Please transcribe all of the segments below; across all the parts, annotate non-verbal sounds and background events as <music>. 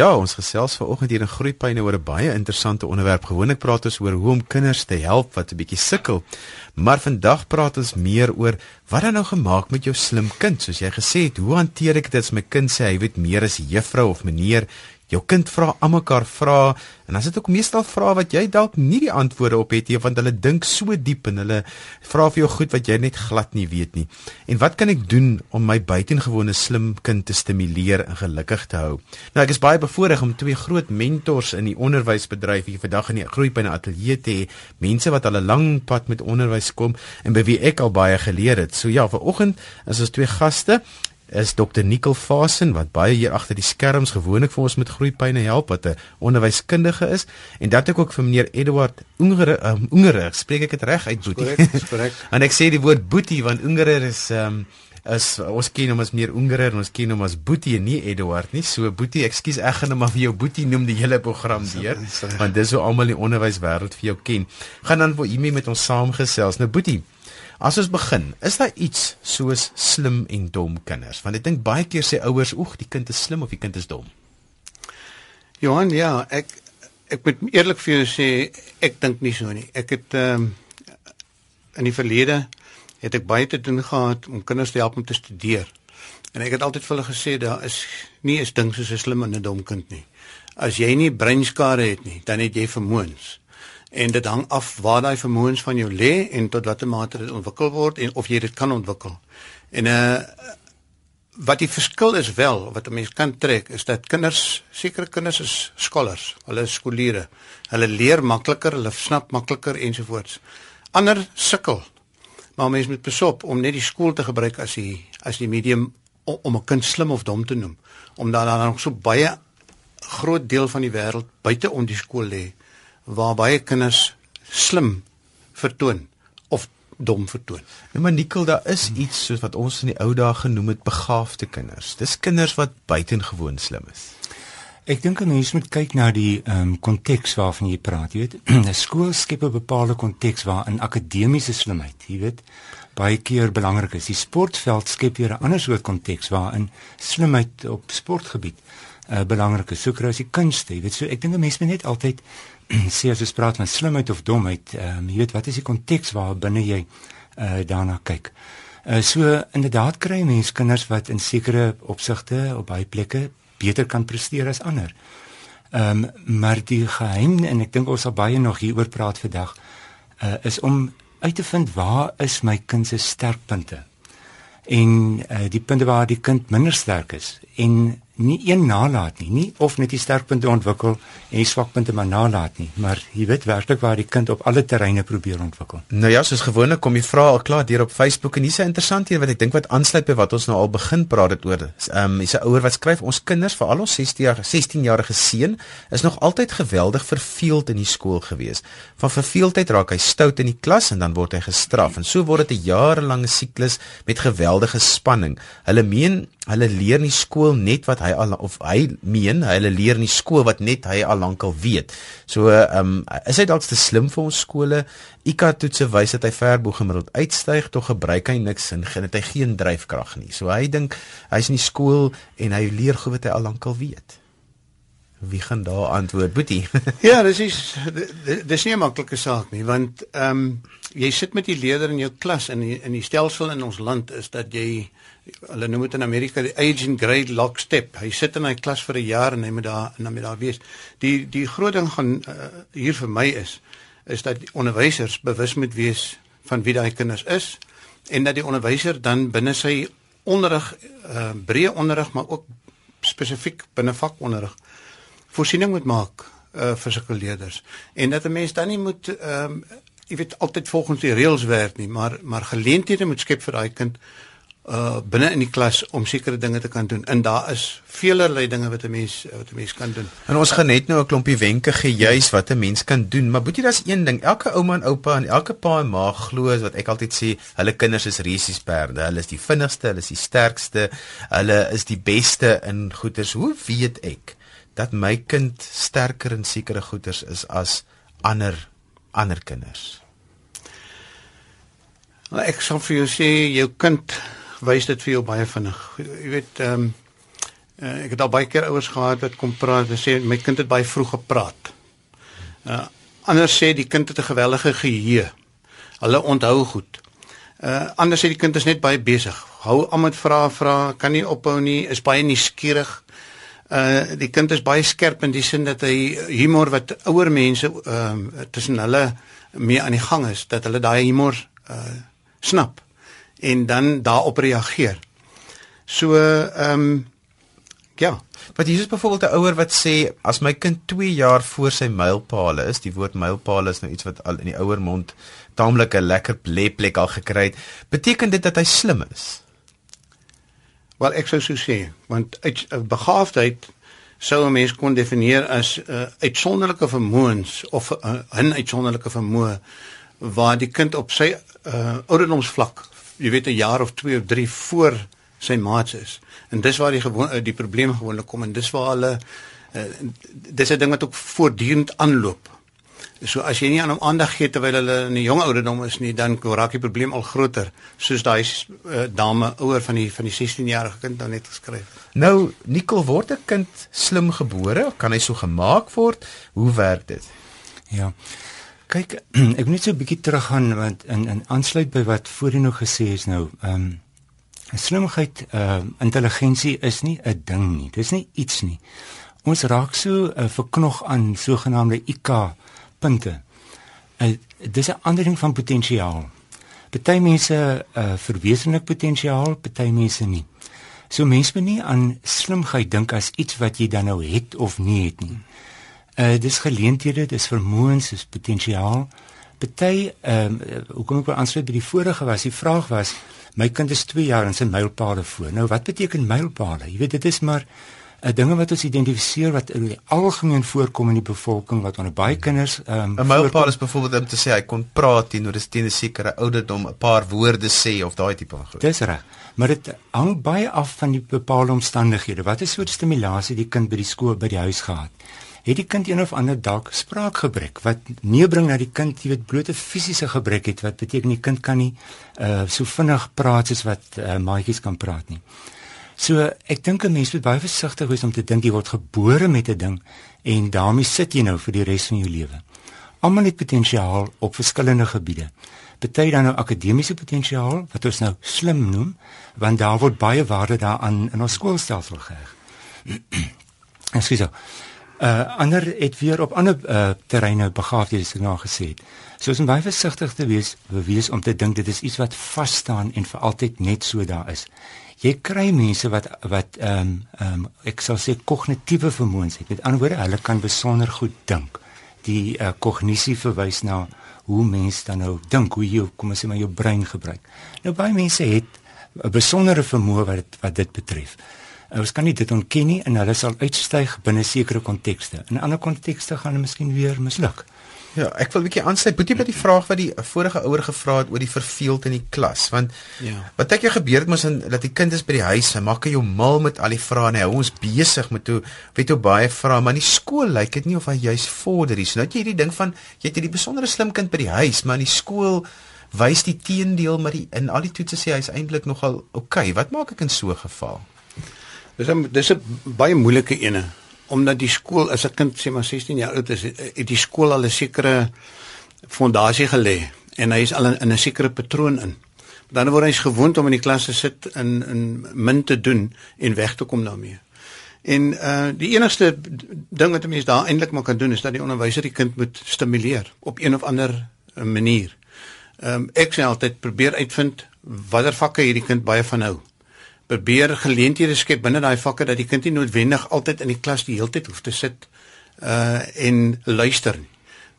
Ja, ons gesels vanoggend hier in Groepyne oor 'n baie interessante onderwerp. Gewoonlik praat ons oor hoe om kinders te help wat 'n bietjie sukkel. Maar vandag praat ons meer oor wat dan nou gemaak met jou slim kind, soos jy gesê het. Hoe hanteer ek dit as my kind sê hy weet meer as juffrou of meneer? Jou kind vra almekaar vra en dan is dit ook meestal vra wat jy dalk nie die antwoorde op het nie want hulle dink so diep en hulle vra vir jou goed wat jy net glad nie weet nie. En wat kan ek doen om my buitengewone slim kind te stimuleer en gelukkig te hou? Nou ek is baie bevoorreg om twee groot mentors in die onderwysbedryf hier vandag in die Groepyne ateljee te hê, mense wat al 'n lang pad met onderwys kom en by wie ek al baie geleer het. So ja, vanoggend is ons twee gaste is Dr. Nicole Fasen wat baie hier agter die skerms gewoonlik vir ons met groeipyne help wat 'n onderwyskundige is en dat ek ook vir meneer Eduard Ungere um, Ungere spreek ek dit reg uit Boetie. Korrek. <laughs> en ek sê die woord Boetie want Ungere is um, is ons ken hom as meneer Ungere en ons ken hom as Boetie en nie Eduard nie. So Boetie, ekskuus ek gaan hom maar vir jou Boetie noem die hele program deur want dis hoe almal die onderwyswêreld vir jou ken. Gaan dan vir hom met ons saamgesels. Nou Boetie As ons begin, is daar iets soos slim en dom kinders? Want ek dink baie keer sê ouers, "Oeg, die kind is slim of die kind is dom." Johan, ja, ek ek moet eerlik vir jou sê, ek dink nie so nie. Ek het ehm um, in die verlede het ek baie te doen gehad om kinders te help om te studeer. En ek het altyd vir hulle gesê daar is nie 'n ding soos 'n slim en 'n dom kind nie. As jy nie breinskade het nie, dan het jy vermoëns en dit hang af waar daai vermoëns van jou lê en tot watter mate dit ontwikkel word en of jy dit kan ontwikkel. En uh wat die verskil is wel wat 'n mens kan trek is dat kinders sekere kinders is skolars, hulle is skooliere. Hulle leer makliker, hulle snap makliker ensovoorts. Ander sukkel. Maar mens moet besop om net die skool te gebruik as die as die medium om, om 'n kind slim of dom te noem, omdat daar nog so baie groot deel van die wêreld buite om die skool lê waar baie kinders slim vertoon of dom vertoon. Nou maar Nikkel, daar is iets soos wat ons in die ou dae genoem het begaafde kinders. Dis kinders wat buitengewoon slim is. Ek dink 'n mens moet kyk na die ehm um, konteks waarvan jy praat, jy weet. <clears throat> 'n Skool skep 'n bepaalde konteks waarin akademiese slimheid, jy weet, baie keer belangrik is. Die sportveld skep weer 'n ander soort konteks waarin slimheid op sportgebied 'n uh, belangrike is. So kry jy kunste, jy weet. So ek dink 'n mens moet net altyd <clears throat> sê as jy praat van slimheid of domheid, ehm um, jy weet wat is die konteks waar binne jy uh, daarna kyk. Uh, so inderdaad kry mense kinders wat in sekere opsigte op baie plekke beter kan presteer as ander. Ehm um, maar die geheim en ek dink ons sal baie nog hieroor praat vandag uh, is om uit te vind waar is my kind se sterkpunte en uh, die punte waar die kind minder sterk is en nie een nalat nie, nie of net die sterkpunte ontwikkel en die swakpunte maar nalat nie, maar jy weet werklik waar die kind op alle terreine probeer ontwikkel. Nou ja, soos gewoonlik kom jy vra al klaar deur op Facebook en hier's 'n interessante een wat ek dink wat aansluit by wat ons nou al begin praat dit oor. Ehm um, is 'n ouer wat skryf ons kinders, veral ons 16 jaar 16 jarige seun, is nog altyd geweldig verveeld in die skool gewees. Van verveeldheid raak hy stout in die klas en dan word hy gestraf en so word dit 'n jarelange siklus met geweldige spanning. Hulle meen hulle leer nie skool net wat hy al of hy meen hulle leer nie skool wat net hy al lankal weet. So ehm um, is hy dalk te slim vir ons skole? IQ toetse wys dat hy ver bo gemiddeld uitstyg, tog gebruik hy niks en het hy geen dryfkrag nie. So hy dink hy's in die skool en hy leer goed wat hy al lankal weet. Wie gaan daar antwoord, Boetie? <laughs> ja, dis is dis nie 'n maklike saak nie, want ehm um, jy sit met die leerder in jou klas en in, in die stelsel in ons land is dat jy hulle noem dit in Amerika die age and grade lock step. Hy sit in hy klas vir 'n jaar en hy moet daar en dan moet daar wees. Die die groot ding gaan uh, hier vir my is is dat onderwysers bewus moet wees van wie daai kinders is en dat die onderwyser dan binne sy onderrig uh, breë onderrig maar ook spesifiek binne vakonderrig voorsiening moet maak uh, vir sulke leerders en dat 'n mens dan nie moet ehm um, jy weet altyd volgens die reëls werk nie maar maar geleenthede moet skep vir daai kind uh binne in die klas om sekere dinge te kan doen. En daar is veelerlei dinge wat 'n mens wat 'n mens kan doen. En ons gaan net nou 'n klompie wenke gee juis wat 'n mens kan doen. Maar boetie, daar's een ding. Elke ouma en oupa en elke pa en ma glo wat ek altyd sê, hulle kinders is resiesperde. Hulle is die vinnigste, hulle is die sterkste, hulle is die beste in goeters. Hoe weet ek dat my kind sterker in sekere goeters is as ander ander kinders? Nou, ek sal vir jou sê jou kind wys dit vir jou baie vinnig. Jy weet ehm um, Uh, ek het al baie keer ouers gehad wat kom praat en sê my kind het baie vroeg gepraat. Uh anders sê die kind het 'n geweldige geheue. Hulle onthou goed. Uh anders sê die kind is net baie besig. Hou aan met vrae vra, kan nie ophou nie, is baie nuuskierig. Uh die kind is baie skerp in die sin dat hy humor wat ouer mense ehm uh, tussen hulle mee aan die gang is, dat hulle daai humor uh snap en dan daarop reageer. So ehm um, ja, wat is byvoorbeeld 'n ouer wat sê as my kind 2 jaar voor sy mylpaale is, die woord mylpaale is nou iets wat al in die ouer mond taamlik 'n lekker plek al gekry het, beteken dit dat hy slim is? Wel ek sou so sê, want uit begaafdheid sou 'n mens kon definieer as 'n uh, uitsonderlike vermoëns of 'n uh, uitsonderlike vermoë waar die kind op sy uh, ouderdomsvlak, jy weet 'n jaar of 2 of 3 voor sy maats is. En dis waar die gewoon die probleme gewoonlik kom en dis waar hulle uh, dis 'n ding wat ook voortdurend aanloop. So as jy nie aan hom aandag gee terwyl hulle in 'n jong ouderdom is nie, dan raak die probleem al groter, soos daai uh, dame ouer van die van die 16-jarige kind nou net geskryf. Nou, Nicole word 'n kind slim gebore, kan hy so gemaak word? Hoe werk dit? Ja. Kyk, <clears throat> ek moet net so 'n bietjie teruggaan want in in aansluit by wat voorheen nog gesê is nou, ehm um, slimheid, ehm uh, intelligensie is nie 'n ding nie. Dis nie iets nie. Ons raak so uh, verknog aan sogenaamde IQ punte. Uh, dis 'n ander ding van potensiaal. Party mense uh, verwesenlik potensiaal, party mense nie. So mense moet nie aan slimheid dink as iets wat jy dan nou het of nie het nie. Uh dis geleenthede, dis vermoëns, dis potensiaal. Party ehm uh, hoekom ek wou aansluit by die vorige was, die vraag was my kind is 2 jaar en sy mylpaale voor. Nou wat beteken mylpaale? Jy weet dit is maar 'n uh, dinge wat ons identifiseer wat in die algemeen voorkom in die bevolking wat onder baie kinders ehm, 'n um, mylpaal is byvoorbeeld om te sê hy kon praat teenoor 'n teen 'n sekere ouderdom 'n paar woorde sê of daai tipe van goed. Dis reg. Maar dit hang baie af van die bepaalde omstandighede. Wat is soort stimulasie die kind by die skool by die huis gehad? Het die kind een of ander dalk spraakgebrek wat neerbring na die kind, jy weet, blote fisiese gebrek het wat beteken die kind kan nie uh so vinnig praat soos wat uh, maatjies kan praat nie. So ek dink 'n mens moet baie versigtig wees om te dink jy word gebore met 'n ding en daarmee sit jy nou vir die res van jou lewe. Almal het potensiaal op verskillende gebiede. Party dan nou akademiese potensiaal wat ons nou slim noem, want daar word baie waarde daaraan in ons skoolstelsel geheg. <clears throat> Ekskuus. Uh ander het weer op ander uh terreine begaafdhede soos ek nou gesê het. So ons moet baie versigtig te wees, wees om te dink dit is iets wat vas staan en vir altyd net so daar is jy kry mense wat wat ehm um, ehm um, ek sal sê kognitiewe vermoëns het. Met ander woorde, hulle kan besonder goed dink. Die uh, kognisie verwys na hoe mense dan nou dink, hoe jy kom ons sê maar jou brein gebruik. Nou baie mense het 'n besondere vermoë wat wat dit betref. Ons kan nie dit ontken nie en hulle sal uitstyg binne sekere kontekste. In ander kontekste gaan hulle miskien weer misluk. Ja, ek wil 'n bietjie aansluit boetie by die vraag wat die vorige ouer gevra het oor die verveeld in die klas, want ja. Wat ek jou gebeur het mos in dat die kind is by die huis, hy maak hy jou mal met al die vrae en hy hou ons besig met hoe weet hoe baie vrae, maar in die skool lyk dit nie of hy juis vorder nie. So nou het jy hierdie ding van jy het hierdie besondere slim kind by die huis, maar in die skool wys die teendeel maar die in al die toetse sê hy's eintlik nogal oukei. Okay. Wat maak ek in so 'n geval? Dis 'n dis 'n baie moeilike ene omdat die skool as 'n kind sê maar 16 jaar oud is, het die skool al 'n sekere fondasie gelê en hy is al in, in 'n sekere patroon in. Dan word hy gewoond om in die klas te sit en en min te doen en weg te kom daarmee. En uh die enigste ding wat 'n mens daar eintlik maar kan doen is dat die onderwyser die kind moet stimuleer op een of ander uh, manier. Ehm um, ek sê altyd probeer uitvind watter vakke hierdie kind baie van hou probeer geleenthede skep binne daai vakke dat die kind nie noodwendig altyd in die klas die hele tyd hoef te sit uh en luister nie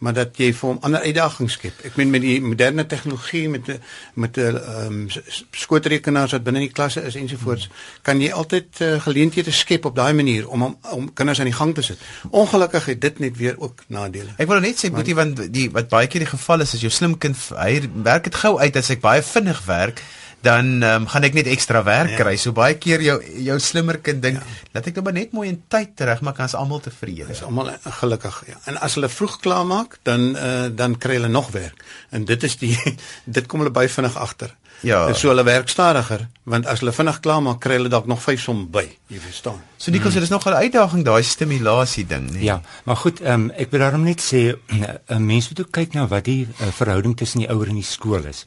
maar dat jy vir hom ander uitdagings skep. Ek meen met die moderne tegnologie met met 'n ehm um, skootrekenaars wat binne in die klasse is ensovoorts, kan jy altyd uh, geleenthede skep op daai manier om om, om kinders aan die gang te sit. Ongelukkig het dit net weer ook nadele. Ek wil net sê boetie want die wat baie keer die geval is as jou slim kind hy werk dit gou uit as ek baie vinnig werk dan um, gaan ek net ekstra werk ja. kry. So baie keer jou jou slimmer kind dink, ja. laat ek nou maar net mooi in tyd terug maak, dan's almal tevrede. Is almal gelukkig, ja. En as hulle vroeg klaar maak, dan uh, dan kry hulle nog werk. En dit is die <laughs> dit kom hulle baie vinnig agter. Ja. En so hulle werk stadiger, want as hulle vinnig klaar maak, kry hulle dalk nog 5 som by, jy verstaan. So Nikos, dit is nog 'n uitdaging daai stimulasie ding, nee. Ja, maar goed, um, ek wil daarom net sê <clears throat> 'n mens moet ook kyk na wat die uh, verhouding tussen die ouer en die skool is.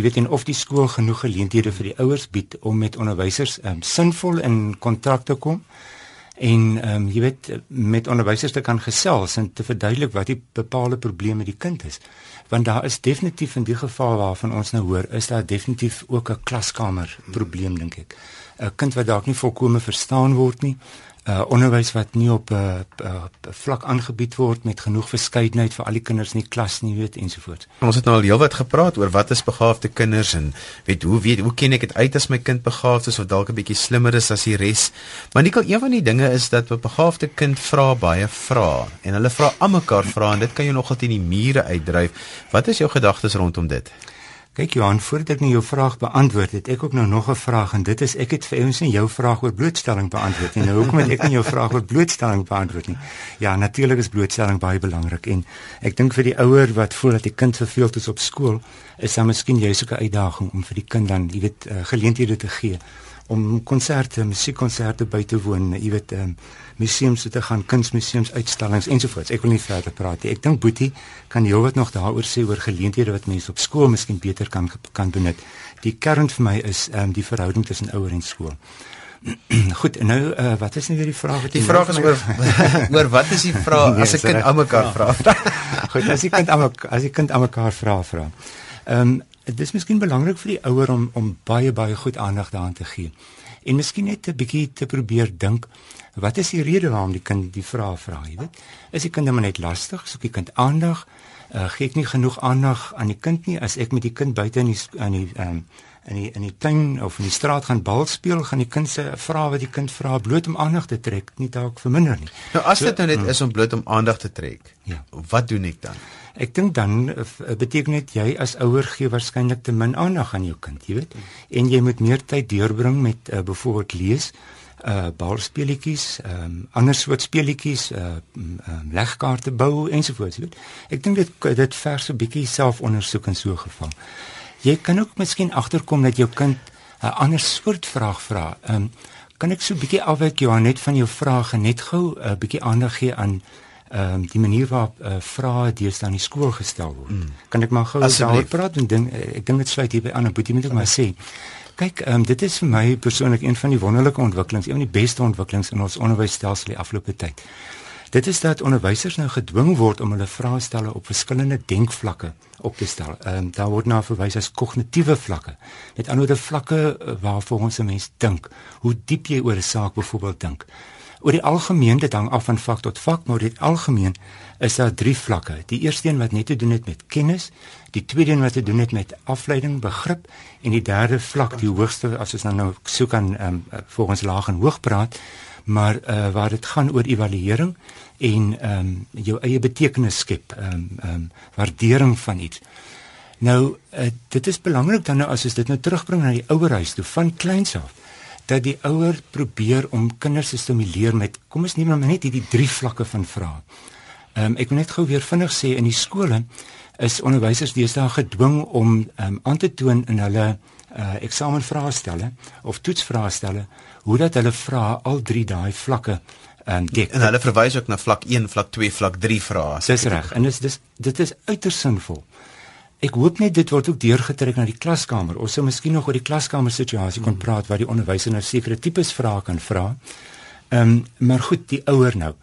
Jy weet en of die skool genoeg geleenthede vir die ouers bied om met onderwysers um, sinvol in kontak te kom en ehm um, jy weet met onderwysers te kan gesels en te verduidelik wat die bepaalde probleme met die kind is. Want daar is definitief in die geval waarvan ons nou hoor is daar definitief ook 'n klaskamer probleem dink ek 'n kind wat dalk nie volkome verstaan word nie uh onderwys wat nie op 'n uh, uh, vlak aangebied word met genoeg verskeidenheid vir al die kinders in die klas nie weet ensovoorts. Ons het nou al heelwat gepraat oor wat is begaafde kinders en weet hoe weet hoe ken ek dit uit as my kind begaafd is of dalk 'n bietjie slimmer is as die res. Maar nikkel een van die dinge is dat 'n begaafde kind vra baie vrae en hulle vra almekaar vra en dit kan jou nogal teen die mure uitdryf. Wat is jou gedagtes rondom dit? Kyk Johan, voordat ek nou jou vraag beantwoord, het ek ook nou nog 'n vraag en dit is ek het vir ons nie jou vraag oor blootstelling beantwoord nie. Nou hoekom het ek nie jou vraag oor blootstelling beantwoord nie? Ja, natuurlik is blootstelling baie belangrik en ek dink vir die ouer wat voel dat die kind verveeld is op skool, is daar miskien soek 'n uitdaging om vir die kind dan, jy weet, uh, geleenthede te gee om konserte, musiekkonserte by te woon, jy weet, um, museums toe te gaan, kunsmuseums, uitstallings ensovoorts. Ek wil nie verder praat nie. Ek dink Boetie kan heelwat nog daaroor sê oor geleenthede wat mense op skool miskien beter kan kan benut. Die kern vir my is ehm um, die verhouding tussen ouer en skool. <clears throat> Goed, nou uh, wat is nou weer die vraag wat jy Die vraag is oor <laughs> oor wat is die vraag nee, <laughs> as 'n kind almekaar vra? <laughs> Goed, as die kind almekaar as die kind almekaar vra vra. Ehm um, dit is miskien belangrik vir die ouer om om baie baie goed aandag daaraan te gee. En miskien net 'n bietjie te probeer dink Wat is die rede waarom die kind die vrae vra, jy weet? Is die kind net lastig? Soek die kind aandag? Uh, gee ek nie genoeg aandag aan die kind nie as ek met die kind buite in die in die um, in die in die tuin of in die straat gaan bal speel, gaan die kind se vra wat die kind vra bloot om aandag te trek, nie dalk verminder nie. Nou as dit so, nou net mm. is om bloot om aandag te trek. Ja. Wat doen ek dan? Ek dink dan uh, beteken dit jy as ouer gee waarskynlik te min aandag aan jou kind, jy weet? En jy moet meer tyd deurbring met uh, byvoorbeeld lees uh balspeletjies, ehm um, ander soort speletjies, uh um, legkaarte bou ensovoorts, weet. Ek dink dit dit vers 'n bietjie selfondersoek in so 'n geval. Jy kan ook miskien agterkom dat jou kind 'n ander soort vraag vra. Ehm um, kan ek so 'n bietjie afwyk jou net van jou vrae net gou 'n uh, bietjie aandag gee aan ehm um, die manier waarop uh, vrae deesdae aan die skool gestel word. Mm. Kan ek maar gou daaroor praat en ding ek dink dit sluit hier by aan 'n boetie moet ek maar sê. Kyk, um, dit is vir my persoonlik een van die wonderlike ontwikkelings, een van die beste ontwikkelings in ons onderwysstelsel die afgelope tyd. Dit is dat onderwysers nou gedwing word om hulle vrae stelle op verskillende denkvlakke op te stel. Ehm um, daar word na verwys as kognitiewe vlakke. Met ander woorde vlakke uh, waarvoor ons 'n mens dink, hoe diep jy oor 'n saak byvoorbeeld dink. Oor die algemeen dit hang af van vak tot vak, maar dit algemeen is daar drie vlakke. Die eerste een wat net te doen het met kennis, die tweede een wat te doen het met afleiding, begrip en die derde vlak, die hoogste as ons nou nou soek aan ehm um, volgens laag en hoog praat, maar uh, waar dit gaan oor evaluering en ehm um, jou eie betekenis skep, ehm um, ehm um, waardering van iets. Nou uh, dit is belangrik dan nou as ons dit nou terugbring na die ouerhuis toe van kleins af dat die ouer probeer om kinders te stimuleer met kom ons neem nou net hierdie drie vlakke van vrae. Ehm um, ek wil net gou weer vinnig sê in die skole is onderwysers deesdae gedwing om um, aan te toon in hulle uh, eksamenvraestelle of toetsvraestelle hoe dat hulle vra al drie daai vlakke um, dek. En hulle verwys ook na vlak 1, vlak 2, vlak 3 vrae. Dis reg. En dis dis dit is uiters sinvol. Ek hoop net dit word ook deurgetrek na die klaskamer. Ons sou miskien nog oor die klaskamer situasie kon praat waar die onderwyser nou sekere tipes vrae kan vra. Ehm um, maar goed, die ouer nou.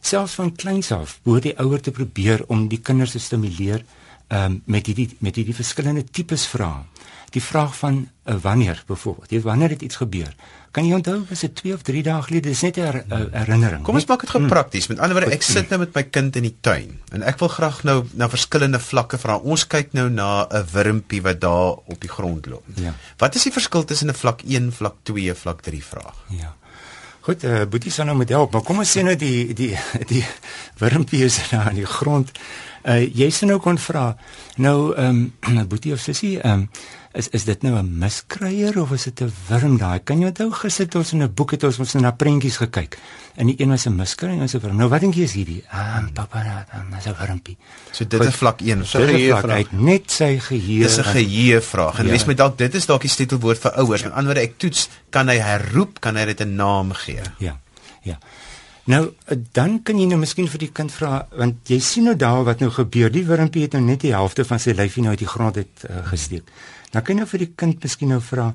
Selfs van kleins af, behoort die ouer te probeer om die kinders te stimuleer ehm um, met hierdie met hierdie verskillende tipes vrae. Die vraag van uh, wanneer byvoorbeeld, jy wanneer het iets gebeur? Kan jy onthou was dit 2 of 3 dae gelede? Dis net 'n her, uh, herinnering. Kom ons maak dit gou prakties. Met ander woorde, ek sit nou met my kind in die tuin en ek wil graag nou na verskillende vlakke vra. Ons kyk nou na 'n wurmpie wat daar op die grond loop. Ja. Wat is die verskil tussen 'n vlak 1, vlak 2, vlak 3 vraag? Ja. Goed, uh, Boetie sal nou met help, maar kom ons sien nou die die die wurmpie is daar aan die grond. Uh jy sien nou kon vra. Nou ehm um, <clears throat> Boetie of Sissie, ehm um, is is dit nou 'n miskryer of is dit 'n wurm daai? Kan jy onthou gister ons in 'n boek het ons ons na prentjies gekyk. En die een was 'n miskryer en 'n wurm. Nou wat dink jy is hierdie? Ah, papa, dan is 'n wurmpie. So dit is vlak 1. So geheue vraag. Net sy geheue. Dis 'n geheue vraag. En ja. mens moet dalk dit is dalk die sleutelwoord vir ouers. Ja. Met ander woorde, ek toets, kan hy herroep, kan hy dit 'n naam gee? Ja. Ja. Nou dan kan jy nou miskien vir die kind vra want jy sien nou daar wat nou gebeur. Die wurmpie het nou net die helfte van sy lyfie nou uit die grond uit uh, gesteek. Dan kan jy nou vir die kind miskien nou vra,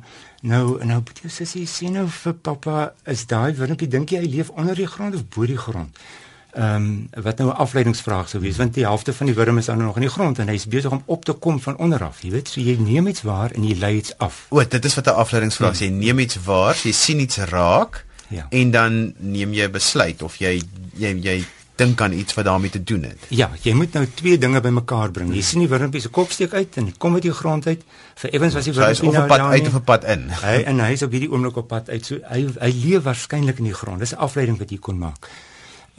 nou nou moet jou sussie sê nou vir pappa, is daai wurmpie dink jy hy leef onder die grond of bo die grond? Ehm um, wat nou 'n afleidingsvraag sou wees want die helfte van die wurm is dan nog in die grond en hy's besig om op te kom van onder af, jy weet, so jy neem iets waar en jy lei iets af. O, dit is wat 'n afleidingsvraag is. Hmm. Jy neem iets waar, jy sien iets raak ja. en dan neem jy 'n besluit of jy jy jy dink aan iets wat daarmee te doen het. Ja, jy moet nou twee dinge bymekaar bring. Jy sien die wurmpie se kop steek uit en kom uit die grond uit. Vir Evans was die wurmpie nou pad uit of op pad in. Hy en hy is op hierdie oomblik op pad uit. So hy hy leef waarskynlik in die grond. Dis 'n afleiding wat jy kon maak.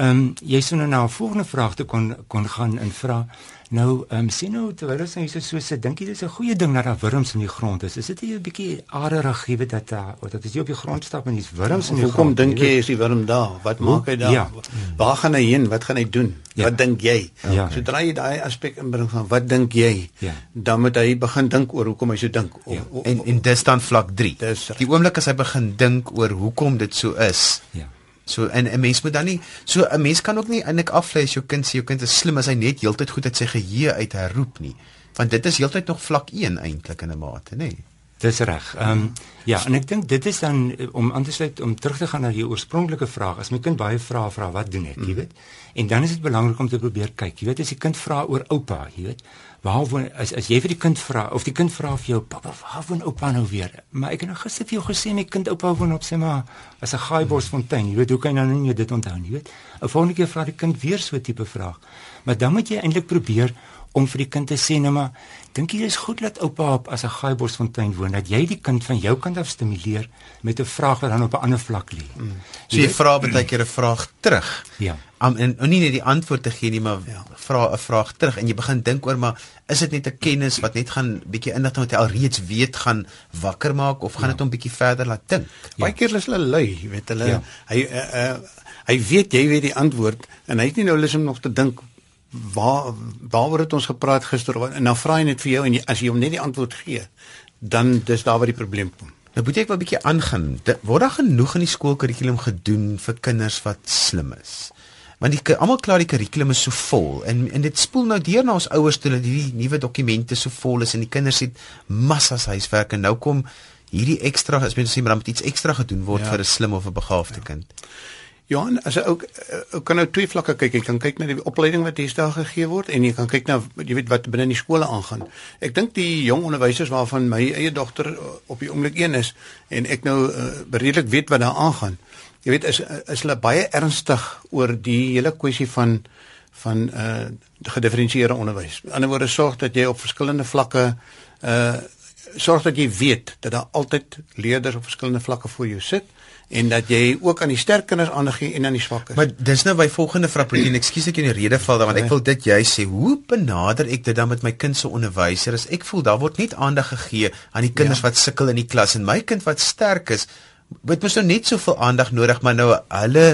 Ehm um, jy sou nou na 'n volgende vraag toe kon kon gaan en vra Nou, ehm um, sien nou terwyl ons nou hier so so dink jy dis 'n goeie ding dat daar wurms in die grond is. Is dit nie 'n bietjie aardig gee dat daar of dat as jy op die grond stap en dis wurms in die Hoekom grond? Hoekom dink jy is die wurm daar? Wat Hoe? maak hy daar? Ja. Waar gaan hy heen? Wat gaan hy doen? Ja. Wat dink jy? Ja. Sodra jy daai aspek inbring van wat dink jy? Ja. Dan moet hy begin dink oor hoekom hy so dink. Ja. En en dis dan vlak 3. Die oomblik as hy begin dink oor hoekom dit so is. Ja. So en 'n mens moet dan nie so 'n mens kan ook nie eintlik aflei as jou kind sê jou kind is slim as hy net heeltyd goed uit sy geheue uit herroep nie. Want dit is heeltyd nog vlak 1 eintlik in 'n mate, nê? Dis reg. Ehm um, ja, en ek dink dit is dan eh, om aan te sluit om terug te gaan na die oorspronklike vraag. As my kind baie vra vra wat doen ek, jy mm. weet? En dan is dit belangrik om te probeer kyk. Jy weet as die kind vra oor oupa, jy weet? waar woon as as jy vir die kind vra of die kind vra vir jou pappa waar woon oupa nou weer maar ek het nou gister vir jou gesê my kind oupa woon op sê maar as 'n gaaibosfontein jy weet hoe kan jy nou nie dit onthou nie weet 'n volgende keer vra die kind weer so 'n tipe vraag maar dan moet jy eintlik probeer om vir die kind te sê nou maar dink jy dis goed dat oupa op as 'n gaaibosfontein woon dat jy die kind van jou kant af stimuleer met 'n vraag wat dan op 'n ander vlak lê. Mm. So jy, jy vra baie keer 'n vraag terug. Ja. Um, en en nie net die antwoord te gee nie maar ja. vra 'n vraag terug en jy begin dink oor maar is dit net 'n kennis wat net gaan bietjie inligting wat jy al reeds weet gaan wakker maak of gaan dit ja. hom bietjie verder laat dink? Ja. Baie keer is hulle lui, jy weet hulle ja. hy uh, uh, hy weet jy weet die antwoord en hy het nie nou lus om nog te dink waar waaroor het ons gepraat gister en dan vra hy net vir jou en jy, as jy hom net die antwoord gee dan dis daar waar die probleem kom. Nou moet ek wel 'n bietjie aangaan. Word daar genoeg in die skoolkurrikulum gedoen vir kinders wat slim is? Want die almal klaar die kurrikulum is so vol en en dit spoel nou deur na ons ouers toe dat hierdie nuwe dokumente so vol is en die kinders het massas huiswerk en nou kom hierdie ekstra as mens sê maar dan moet iets ekstra gedoen word ja. vir 'n slim of 'n begaafde ja. kind. Johan, as jy ook ook kan nou twee vlakke kyk. Jy kan kyk na die opleiding wat hier daar gegee word en jy kan kyk na jy weet wat binne in die skole aangaan. Ek dink die jong onderwysers waarvan my eie dogter op die oomblik 1 is en ek nou uh, redelik weet wat daar aangaan. Jy weet is is hulle baie ernstig oor die hele kwessie van van uh gedifferensieerde onderwys. Aan die ander woorde sorg dat jy op verskillende vlakke uh sorg dat jy weet dat daar altyd leerders op verskillende vlakke voor jou sit en dat jy ook aan die sterk kinders aandag gee en aan die swakkes. Maar dis nou by volgende vraagpunt. Ekskuus ek in die rede val daar want ek wil dit jy sê. Hoe benader ek dit dan met my kind se onderwyser? As ek voel daar word nie aandag gegee aan die kinders ja. wat sukkel in die klas en my kind wat sterk is, het mos nou net soveel aandag nodig, maar nou hulle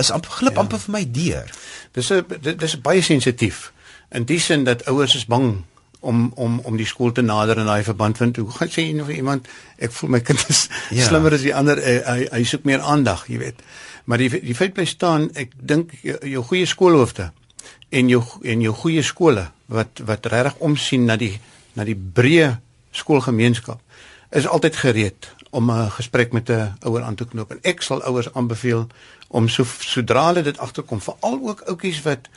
is amper glip ja. amper vir my deur. Dis 'n dis baie sensitief. In die sin dat ouers is bang om om om die skool te nader in daai verband vind. Hoe gaan sê jy nou vir iemand ek voel my kind is <laughs> ja. slimmer as die ander hy, hy hy soek meer aandag, jy weet. Maar die die feit bly staan, ek dink jou, jou goeie skoolhoofde en jou en jou goeie skole wat wat regtig omsien na die na die breë skoolgemeenskap is altyd gereed om 'n gesprek met 'n ouer aan te knoop en ek sal ouers aanbeveel om so sodra hulle dit agterkom veral ook ouppies wat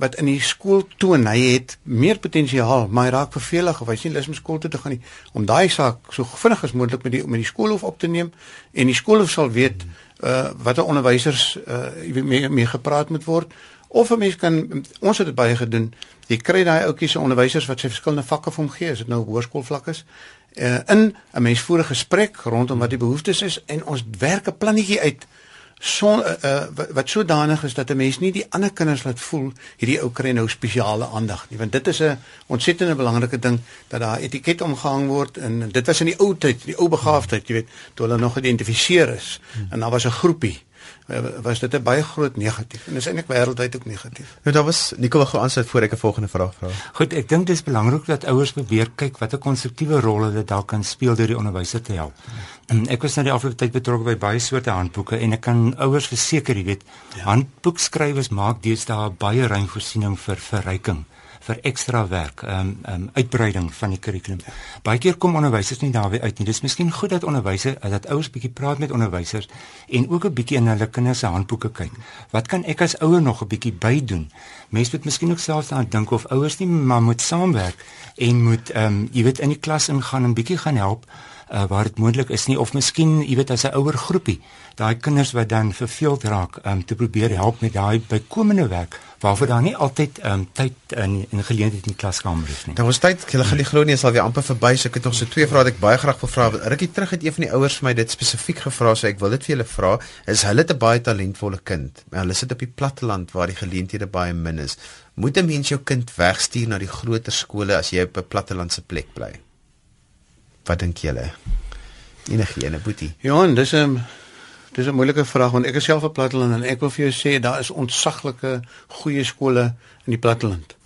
wat in die skool toon hy het meer potensiaal maar hy raak vervelig of hy sien lus om skool toe te gaan nie. Om daai saak so vinnig as moontlik met die met die skoolhof op te neem en die skoolhof sal weet uh watter onderwysers uh mee mee gepraat moet word. Of 'n mens kan ons het dit baie gedoen. Jy kry daai ouetjies se onderwysers wat sy verskillende vakke vir hom gee as dit nou hoërskoolvlak is uh in 'n mens voer 'n gesprek rondom wat die behoeftes is en ons werk 'n plannetjie uit so uh, uh, wat sodanig is dat 'n mens nie die ander kinders laat voel hierdie ou kry nou spesiale aandag nie. Want dit is 'n ontsettende belangrike ding dat daar etiket omgehang word en dit was in die ou tyd die ou begaafdheid jy weet toe hulle nog geïdentifiseer is. En daar was 'n groepie. Eh, was dit 'n baie groot negatief en dis eintlik wêreldwyd ook negatief. Nou daar was Nicole gou aansluit voor ek 'n volgende vraag vra. Goed, ek dink dis belangrik dat ouers probeer kyk watter konstruktiewe rol hulle daar kan speel deur die onderwyser te help. Hmm. Ek was nou die afgelope tyd betrokke by baie soorte handboeke en ek kan ouers verseker, jy weet, ja. handboekskrywers maak deesdae baie ruim voorsiening vir verryking vir ekstra werk, ehm um, ehm um, uitbreiding van die kurrikulum. Baie keer kom onderwysers nie daarby uit nie. Dis miskien goed dat onderwysers dat ouers bietjie praat met onderwysers en ook 'n bietjie in hulle kinders se handboeke kyk. Wat kan ek as ouer nog 'n bietjie bydoen? Mense moet miskien ook selfs aan dink of ouers nie maar moet saamwerk en moet ehm um, jy weet in die klas ingaan en bietjie gaan help uh, waar dit moontlik is nie of miskien jy weet as 'n ouer groepie daai kinders wat dan verveeld raak om um, te probeer help met daai bykomende werk waarvoor daar nie altyd um, tyd in in geleentheid in die klaskamer is nie. Daar was tyd, jy gaan die glo nie, sal weer amper verby. So ek het nog so twee vrae wat ek baie graag wil vra. Rukkie terug het een van die ouers vir my dit spesifiek gevra, so ek wil dit vir julle vra. Is hulle 'n baie talentvolle kind? Maar hulle sit op die platteland waar die geleenthede baie min is. Moet 'n mens jou kind wegstuur na die groter skole as jy op 'n plattelandse plek bly? Wat dink julle? Enige ene boetie. Ja, dis 'n dis 'n moeilike vraag want ek is self op platteland en ek wil vir jou sê daar is ontsaglike goeie skole in die platteland.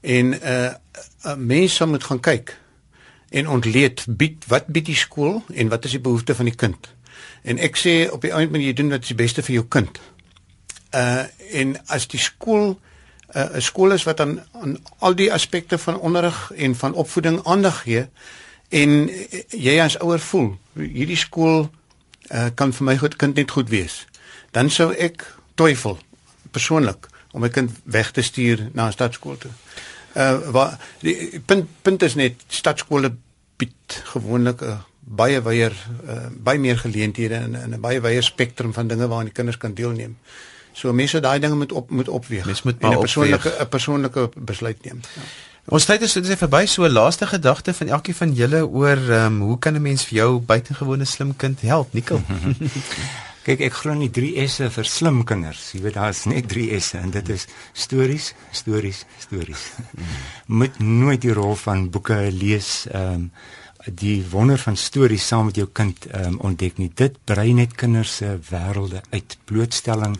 En 'n uh, mense moet gaan kyk en ontleed bied wat bied die skool en wat is die behoefte van die kind. En ek sê op die einde moet jy doen wat is die beste vir jou kind. Uh en as die skool 'n uh, skool is wat aan aan al die aspekte van onderrig en van opvoeding aandag gee, en eh, jy as ouer voel hierdie skool uh, kan vir my goed kind net goed wees dan sou ek twyfel persoonlik om my kind weg te stuur na 'n stadskool toe. Uh waar die punt punt is net stadskole bied gewoonlik 'n uh, baie wyeer uh, baie meer geleenthede en 'n baie wyeer spektrum van dinge waaraan die kinders kan deelneem. So mense daai dinge moet op moet opweeg. Mens moet 'n persoonlike 'n persoonlike besluit neem. Ja. Ons tyd is dit is verby so laaste gedagte van elkeen van julle oor ehm um, hoe kan 'n mens vir jou buitengewone slim kind help Nikkel Kyk ek glo nie 3 S'e vir slim kinders jy weet daar's net 3 S'e en dit is stories stories stories. <laughs> Moet nooit die rol van boeke lees ehm um, die wonder van stories saam met jou kind ehm um, ontdek nie. Dit brei net kinders se wêrelde uit blootstelling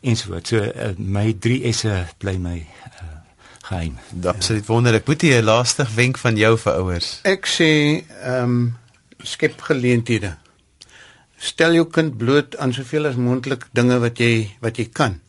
ensovoorts so uh, my 3 S'e bly my uh, geheim. Absoluut wonderlik. Boetie, 'n laaste wenk van jou vir ouers. Ek sê, ehm um, skep geleenthede. Stel jou kind bloot aan soveel as moontlik dinge wat jy wat jy kan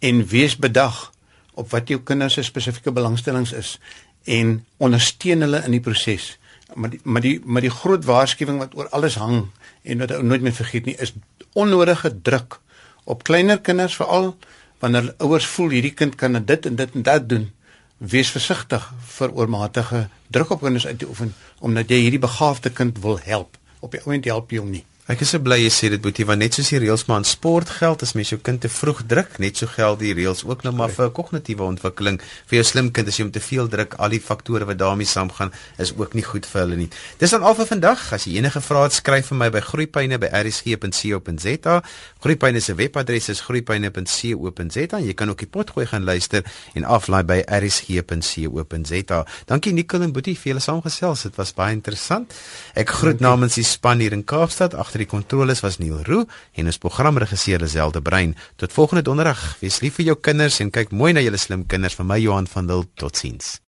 en wees bedag op wat jou kinders se spesifieke belangstellings is en ondersteun hulle in die proses. Maar die, maar die maar die groot waarskuwing wat oor alles hang en wat ou nooit meer vergeet nie is onnodige druk op kleiner kinders veral wanneer ouers voel hierdie kind kan dit en dit en dat doen wees versigtig vir oormatige druk op kinders uit te oefen omdat jy hierdie begaafde kind wil help. Op die oomblik help jy hom nie. Ek is so bly jy sê dit Boetie want net soos die reëls maar in sport geld as mens jou kind te vroeg druk, net so geld die reëls ook nou maar vir kognitiewe ontwikkeling. Vir jou slim kind as jy hom te veel druk, al die faktore wat daarmee saamgaan is ook nie goed vir hulle nie. Dis dan al vir vandag. As jy enige vrae het, skryf vir my by groeipyne@rsg.co.za. Groeipyne se webadres is groeipyne.co.za. Jy kan ook die potgooi gaan luister en aflaai by rsg.co.za. Dankie Nicole en Boetie vir julle saamgesels. Dit was baie interessant. Ek groet namens die span hier in Kaapstad agter die kontroles was Neil Roo en ons programregisseur Liselde Brein. Tot volgende donderdag. Wees lief vir jou kinders en kyk mooi na julle slim kinders van my Johan van Dil. Totsiens.